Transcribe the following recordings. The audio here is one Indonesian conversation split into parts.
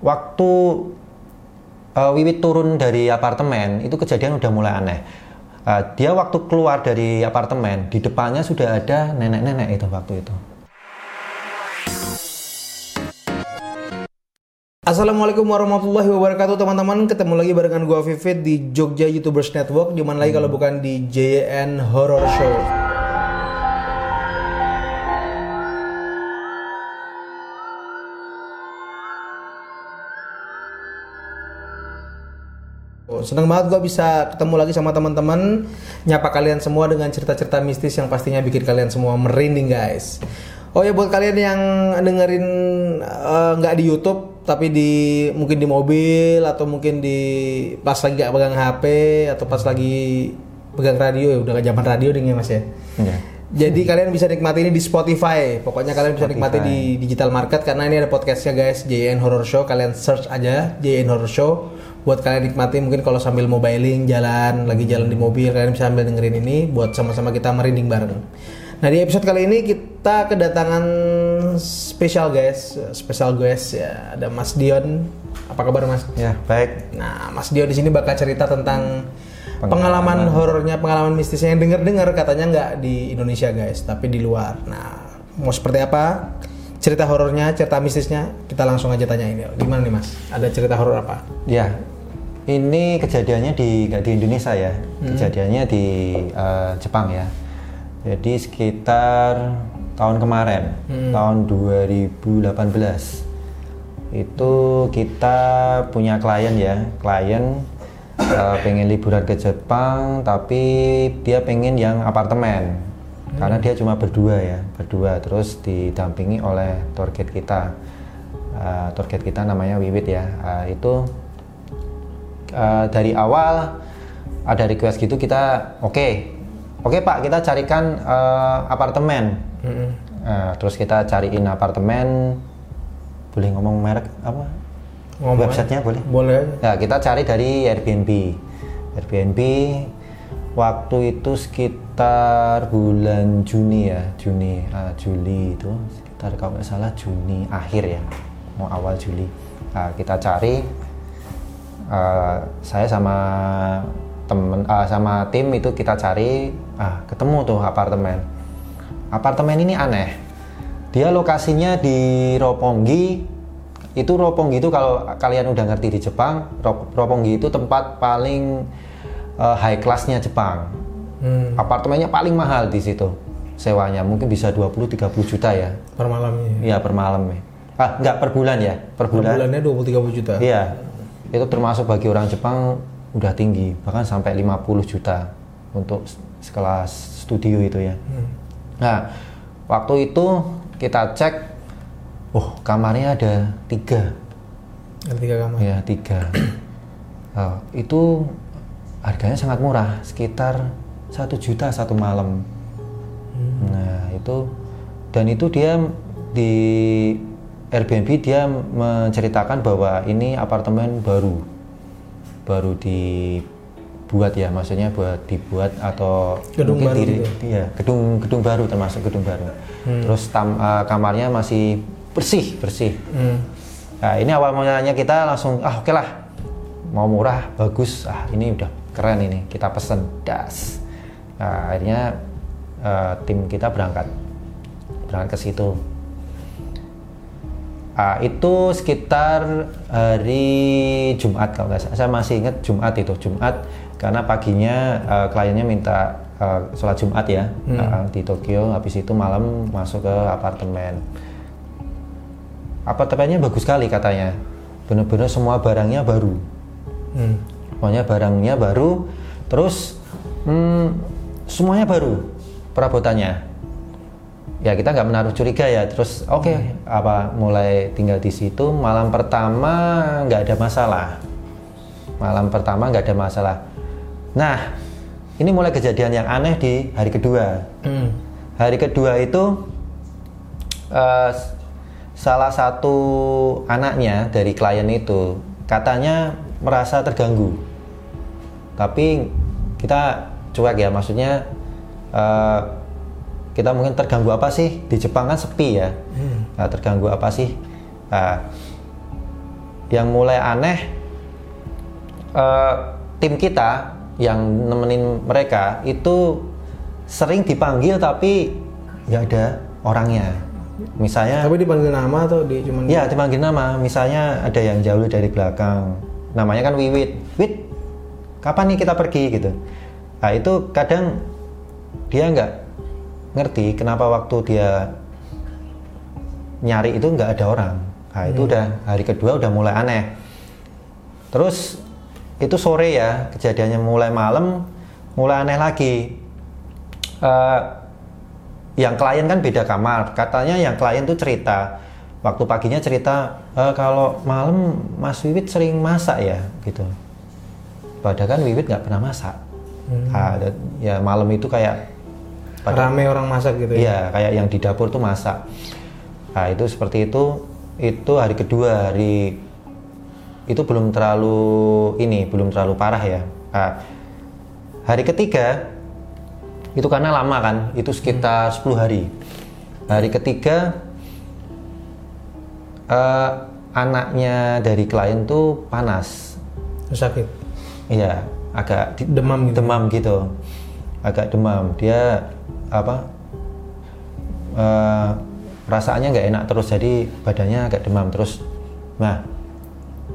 waktu uh, Wiwit turun dari apartemen itu kejadian udah mulai aneh. Uh, dia waktu keluar dari apartemen di depannya sudah ada nenek-nenek itu waktu itu. Assalamualaikum warahmatullahi wabarakatuh teman-teman Ketemu lagi barengan gua Vivit di Jogja YouTubers Network Di mana lagi kalau bukan di JN Horror Show Senang banget gua bisa ketemu lagi sama teman-teman Nyapa kalian semua dengan cerita-cerita mistis yang pastinya bikin kalian semua merinding guys Oh ya buat kalian yang dengerin eh, nggak di YouTube tapi di mungkin di mobil atau mungkin di pas lagi gak pegang HP atau pas lagi pegang radio ya udah gak zaman radio nih ya, mas ya. Iya. Jadi kalian bisa nikmati ini di Spotify. Pokoknya kalian bisa nikmati di digital market karena ini ada podcastnya guys, JN Horror Show. Kalian search aja JN Horror Show buat kalian nikmati. Mungkin kalau sambil mobiling, jalan, lagi jalan di mobil, kalian bisa sambil dengerin ini buat sama-sama kita merinding bareng. Nah di episode kali ini kita kedatangan spesial guys, spesial guys ya ada Mas Dion. Apa kabar Mas? Ya baik. Nah, Mas Dio di sini bakal cerita tentang pengalaman, horornya, pengalaman mistisnya yang denger-dengar katanya nggak di Indonesia guys, tapi di luar. Nah, mau seperti apa? Cerita horornya, cerita mistisnya, kita langsung aja tanya ini. Gimana nih Mas? Ada cerita horor apa? Ya, ini kejadiannya di nggak di Indonesia ya, kejadiannya di eh, Jepang ya. Jadi sekitar tahun kemarin, tahun 2018 itu kita punya klien ya, klien eh, pengen liburan ke Jepang, tapi dia pengen yang apartemen, karena dia cuma berdua ya, berdua, terus didampingi oleh guide kita, tour guide kita namanya Wiwit ya, Eh, itu eh, dari awal ada request gitu kita oke oke pak kita carikan eh, apartemen. Eh, terus kita cariin apartemen. Boleh ngomong merek apa Ngomong websitenya boleh? Boleh ya kita cari dari Airbnb. Airbnb waktu itu sekitar bulan Juni ya Juni ah, Juli itu sekitar kalau nggak salah Juni akhir ya mau awal Juli. Nah, kita cari eh, saya sama temen ah, sama tim itu kita cari ah ketemu tuh apartemen. Apartemen ini aneh. Dia lokasinya di Roppongi itu Roppongi itu kalau kalian udah ngerti di Jepang Rop- Roppongi itu tempat paling eh, high classnya Jepang. Hmm, apartemennya paling mahal di situ sewanya. Mungkin bisa 20-30 juta ya. Per malamnya. Iya per malam ya. Ah nggak per bulan ya? Per Per bulan. bulannya 20-30 juta. Iya, itu termasuk bagi orang Jepang udah tinggi, bahkan sampai 50 juta untuk sekelas studio itu ya. Nah, waktu itu kita cek, oh kamarnya ada tiga, Ada tiga kamar. ya tiga. Ah, itu harganya sangat murah, sekitar satu juta satu malam. Nah itu dan itu dia di Airbnb dia menceritakan bahwa ini apartemen baru baru dibuat ya maksudnya buat dibuat atau Gedung mungkin baru diri- gitu iya gedung gedung baru termasuk gedung baru terus tam- eh, kamarnya masih bersih bersih Hmm. Nah, ini awal mulanya kita langsung ah oke lah mau murah bagus ah ini udah keren ini kita pesen das. Nah, akhirnya eh, tim kita berangkat berangkat ke situ. Ah, itu sekitar hari Jumat kalau nggak salah. Saya masih ingat Jumat itu Jumat karena paginya eh, kliennya minta eh, sholat Jumat ya eh, di Tokyo. Habis itu malam masuk ke apartemen apartemennya bagus sekali katanya. Bener-bener semua barangnya baru. Hmm. pokoknya barangnya baru. Terus hmm, semuanya baru perabotannya. Ya kita nggak menaruh curiga ya. Terus oke apa mulai tinggal di situ. Malam pertama nggak ada masalah. Malam pertama nggak ada masalah. Nah ini mulai kejadian yang aneh di hari kedua. Hmm. hari kedua itu eh, salah satu anaknya dari klien itu katanya merasa terganggu. Tapi kita cuek ya maksudnya eh, kita mungkin terganggu apa sih? Di Jepang kan sepi ya. Nah, terganggu apa sih? Nah, yang mulai aneh eh, tim kita yang nemenin mereka itu sering dipanggil tapi nggak ada orangnya misalnya Tapi dipanggil nama atau di cuman Ya, dipanggil nama. Misalnya ada yang jauh dari belakang. Namanya kan Wiwit. Wit, kapan nih kita pergi gitu. Nah, itu kadang dia nggak ngerti kenapa waktu dia nyari itu nggak ada orang. Nah, itu udah hari kedua udah mulai aneh. Terus itu sore ya, kejadiannya mulai malam, mulai aneh lagi. Eh, yang klien kan beda kamar. Katanya yang klien tuh cerita waktu paginya cerita "Eh, kalau malam Mas Wiwit sering masak ya? Gitu. Padahal kan Wiwit nggak pernah masak. Ah, dan- ya malam itu kayak pada rame orang masak gitu ya. iya kayak yang di dapur tuh masak. Nah itu seperti itu. Itu hari kedua hari itu belum terlalu ini belum terlalu parah ya. Nah, hari ketiga itu karena lama kan itu sekitar 10 hari. Hari ketiga eh, anaknya dari klien tuh panas. Sakit. iya agak di- Demam gitu. demam gitu. Agak demam. Dia apa eh, perasaannya nggak enak terus jadi badannya agak demam terus. Nah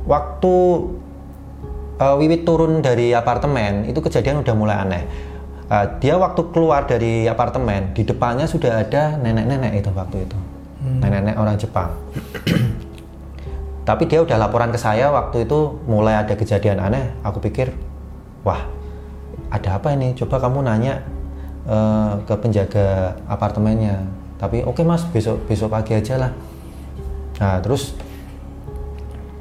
waktu eh, Wiwit turun dari apartemen itu kejadian udah mulai aneh Eh, dia waktu keluar dari apartemen di depannya sudah ada nenek-nenek itu waktu itu. Nenek-nenek orang Jepang. Tapi dia udah laporan ke saya waktu itu mulai ada kejadian aneh. Aku pikir wah ada apa ini? Coba kamu nanya eh, ke penjaga apartemennya. Tapi oke mas besok besok pagi aja lah. Nah terus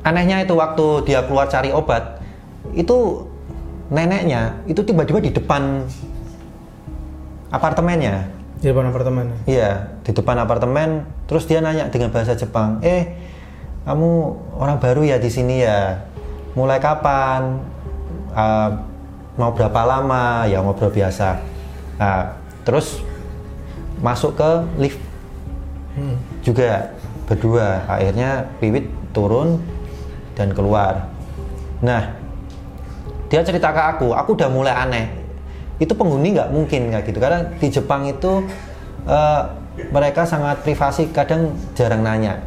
anehnya itu waktu dia keluar cari obat itu neneknya itu tiba-tiba di depan apartemennya Di depan apartemen. Iya, di depan apartemen. Terus dia nanya dengan bahasa Jepang, eh, kamu orang baru ya di sini ya? Mulai kapan? Ah, mau berapa lama? Ya ngobrol biasa. Nah, terus masuk ke lift Hmm. juga berdua. Akhirnya Wiwit turun dan keluar. Nah, dia cerita ke aku, aku udah mulai aneh. Itu penghuni nggak mungkin kayak gitu karena di Jepang itu eh, mereka sangat privasi, kadang jarang nanya.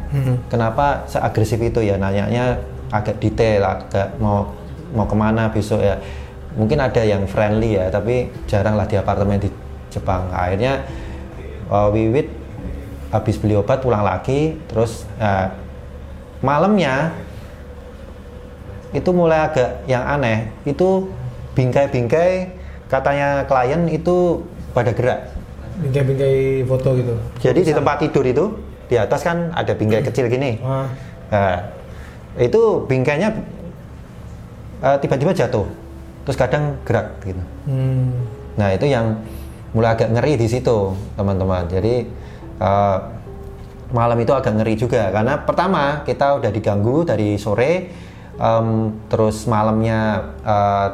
Kenapa seagresif itu ya nanyanya agak detail, agak mau mau ke mana besok ya. Mungkin ada yang friendly ya, tapi jarang lah di apartemen di Jepang. Akhirnya eh, Wiwit habis beli obat pulang lagi, terus eh, malamnya itu mulai agak yang aneh. Itu bingkai-bingkai katanya klien itu pada gerak. Bingkai-bingkai foto gitu. jadi di tempat tidur itu di atas kan ada bingkai kecil gini. Wah. nah, itu bingkainya eh, tiba-tiba jatuh. Terus kadang gerak gitu. Hmm. nah itu yang mulai agak ngeri di situ teman-teman. Jadi eh, malam itu agak ngeri juga. Karena pertama kita udah diganggu dari sore em, terus malamnya eh,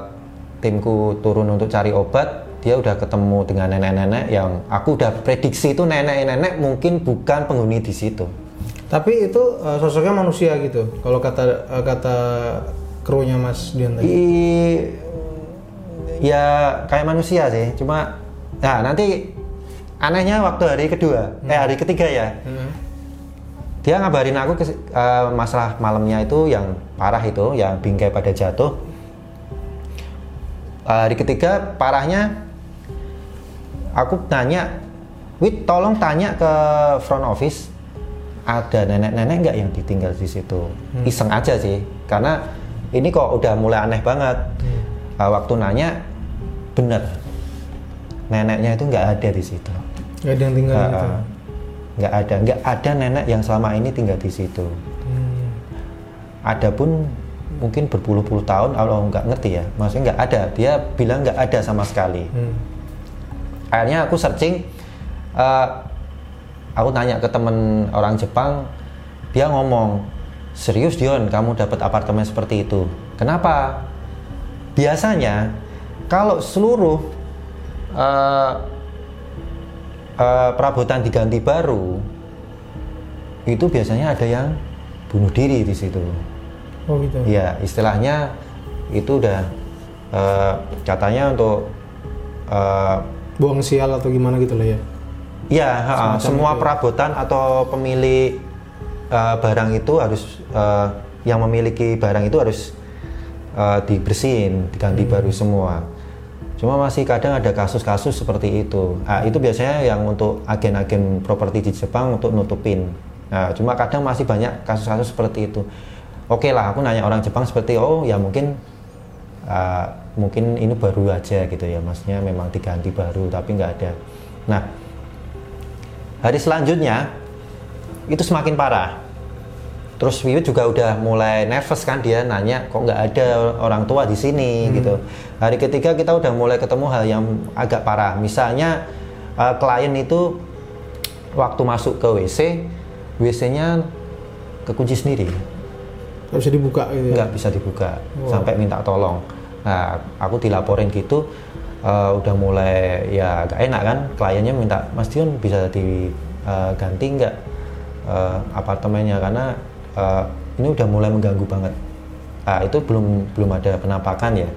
timku turun untuk cari obat dia udah ketemu dengan nenek-nenek yang aku udah prediksi itu nenek-nenek mungkin bukan penghuni di situ Tapi itu eh, sosoknya manusia gitu. Kalau kata eh, kata krunya Mas Dian tadi. I- ya kayak manusia sih cuma nah nanti anehnya waktu hari kedua eh hari ketiga ya Hmm. Dia ngabarin aku ke, eh, masalah malamnya itu yang parah itu yang bingkai pada jatuh. Eh, hari ketiga parahnya aku tanya Wit tolong tanya ke front office ada nenek-nenek nggak yang ditinggal di situ? Iseng aja sih karena ini kok udah mulai aneh banget. Eh, waktu nanya bener neneknya itu nggak ada di situ. Gak ada yang tinggal Ah, gitu. Nggak ada. Nggak ada nenek yang selama ini tinggal di situ. Hmm. Adapun mungkin berpuluh-puluh tahun kalau nggak ngerti ya. Maksudnya nggak ada. Dia bilang nggak ada sama sekali. Hmm. akhirnya aku searching eh, aku tanya ke temen orang Jepang dia ngomong serius Dion kamu dapat apartemen seperti itu? Kenapa? Biasanya kalau seluruh eh, eh, perabotan diganti baru itu biasanya ada yang bunuh diri di situ Oh gitu. Ya istilahnya itu udah eh, katanya untuk eh, Buang sial atau gimana gitu lah ya. ya ha, Semacam semua itu. perabotan atau pemilik eh, barang itu harus eh, yang memiliki barang itu harus eh, dibersihin, diganti Hmm. baru semua. Cuma masih kadang ada kasus-kasus seperti itu. Ah, itu biasanya yang untuk agen-agen properti di Jepang untuk nutupin. Nah, cuma kadang masih banyak kasus-kasus seperti itu. Oke lah, aku nanya orang Jepang seperti oh ya mungkin ah, mungkin ini baru aja gitu ya, maksudnya memang diganti baru tapi nggak ada. Nah, hari selanjutnya itu semakin parah. Terus Wiwit juga udah mulai nervous kan dia nanya kok nggak ada orang tua di sini gitu. Hari ketiga kita udah mulai ketemu hal yang agak parah. Misalnya eh, klien itu waktu masuk ke WC, WC-nya kekunci sendiri, Nggak bisa dibuka gitu ya. nggak bisa dibuka sampai minta tolong. Nah aku dilaporin gitu, eh, udah mulai ya gak enak kan. Kliennya minta Mas Dion bisa diganti nggak eh, apartemennya karena eh, ini udah mulai mengganggu banget. Ah itu belum belum ada penampakan ya.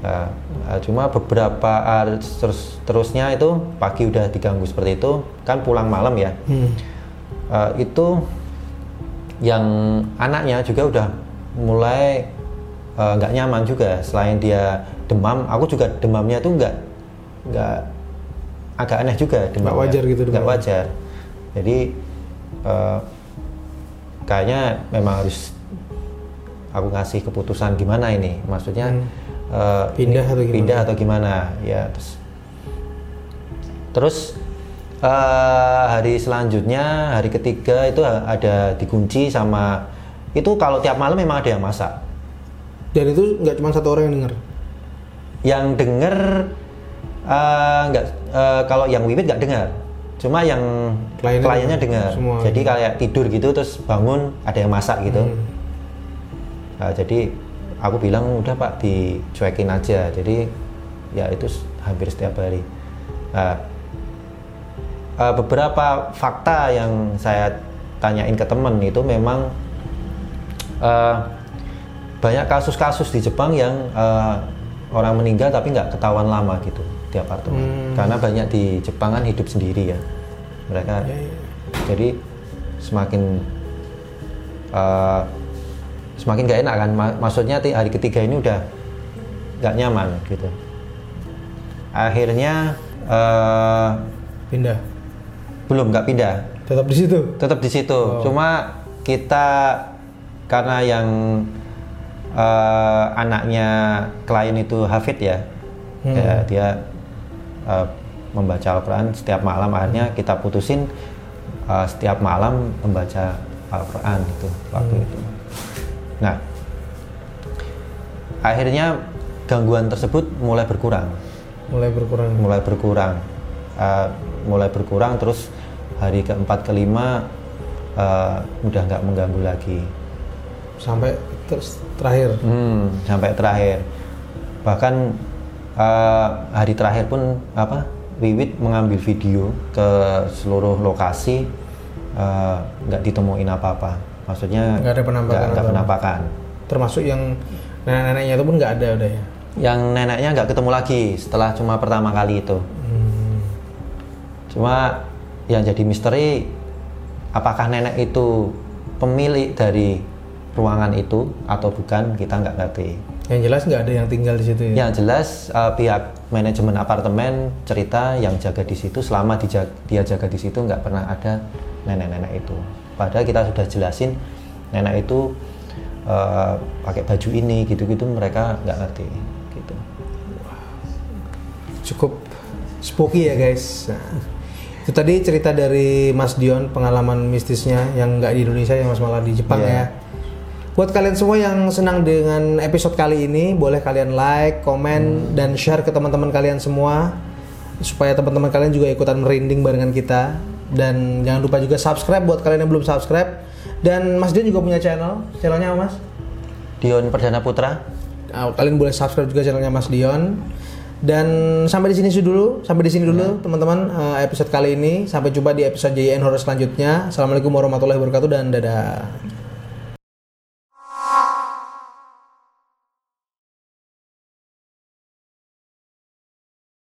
Ah, ah, cuma beberapa hari terus terusnya itu pagi udah diganggu seperti itu kan pulang malam ya. Hmm. Eh, itu yang anaknya juga udah mulai nggak nyaman juga selain dia demam aku juga demamnya tuh nggak nggak agak aneh juga demamnya Nggak wajar gitu nggak wajar jadi eh, kayaknya memang harus aku ngasih keputusan gimana ini. Maksudnya eh, Pindah ini atau gimana? pindah atau gimana? Ya terus terus eh, hari selanjutnya hari ketiga itu ada dikunci sama itu kalau tiap malam memang ada yang masak. Dan itu nggak cuma satu orang yang denger. yang denger eh, nggak kalau yang wiwit nggak dengar cuma yang Kliennya kliennya dengar, jadi kayak tidur gitu terus bangun ada yang masak gitu. Hmm. Nah, jadi aku bilang udah pak dicuekin aja. Jadi ya itu hampir setiap hari. Nah, eh, beberapa fakta yang saya tanyain ke temen itu memang eh, banyak kasus-kasus di Jepang yang eh, orang meninggal tapi nggak ketahuan lama gitu di apartemen Hmm. karena banyak di Jepang kan hidup sendiri ya mereka Ya, ya. jadi semakin eh, semakin gak enak kan Ma- maksudnya hari ketiga ini udah nggak nyaman gitu akhirnya eh, Pindah. belum nggak pindah Tetap di situ. tetap di situ Oh. cuma kita karena yang eh, anaknya klien itu hafid ya Hmm. ya, dia eh, membaca Al-Quran setiap malam akhirnya kita putusin eh, setiap malam membaca Al-Quran itu waktu Hmm. itu nah akhirnya gangguan tersebut mulai berkurang Mulai berkurang. mulai berkurang Uh, mulai berkurang terus hari keempat kelima uh, udah nggak mengganggu lagi Sampai terus terakhir. Hmm, sampai terakhir bahkan uh, hari terakhir pun apa Wiwit mengambil video ke seluruh lokasi uh, nggak ditemuin apa-apa maksudnya Nggak ada penampakan nggak- penampakan Termasuk yang nenek-neneknya itu pun nggak ada udah ya. yang neneknya nggak ketemu lagi setelah cuma pertama kali itu Hmm. Cuma yang jadi misteri apakah nenek itu pemilik dari ruangan itu atau bukan kita nggak ngerti. Yang jelas nggak ada yang tinggal di situ ya. Yang jelas eh, pihak manajemen apartemen cerita yang jaga di situ selama dija- dia jaga di situ nggak pernah ada nenek-nenek itu. Padahal kita sudah jelasin nenek itu eh, pakai baju ini gitu-gitu mereka nggak ngerti gitu. Cukup spooky ya guys. Nah, itu tadi cerita dari Mas Dion pengalaman mistisnya yang nggak di Indonesia yang mas malah di Jepang Iya. ya. Buat kalian semua yang senang dengan episode kali ini, boleh kalian like, komen, dan share ke teman-teman kalian semua supaya teman-teman kalian juga ikutan merinding barengan kita. Dan jangan lupa juga subscribe buat kalian yang belum subscribe. Dan Mas Dion juga punya channel, channelnya apa Mas? Dion Perdana Putra. Nah, kalian boleh subscribe juga channelnya Mas Dion. Dan sampai di sini dulu, sampai di sini dulu teman-teman eh, episode kali ini. Sampai jumpa di episode JN Horror selanjutnya. Assalamualaikum warahmatullahi wabarakatuh dan dadah.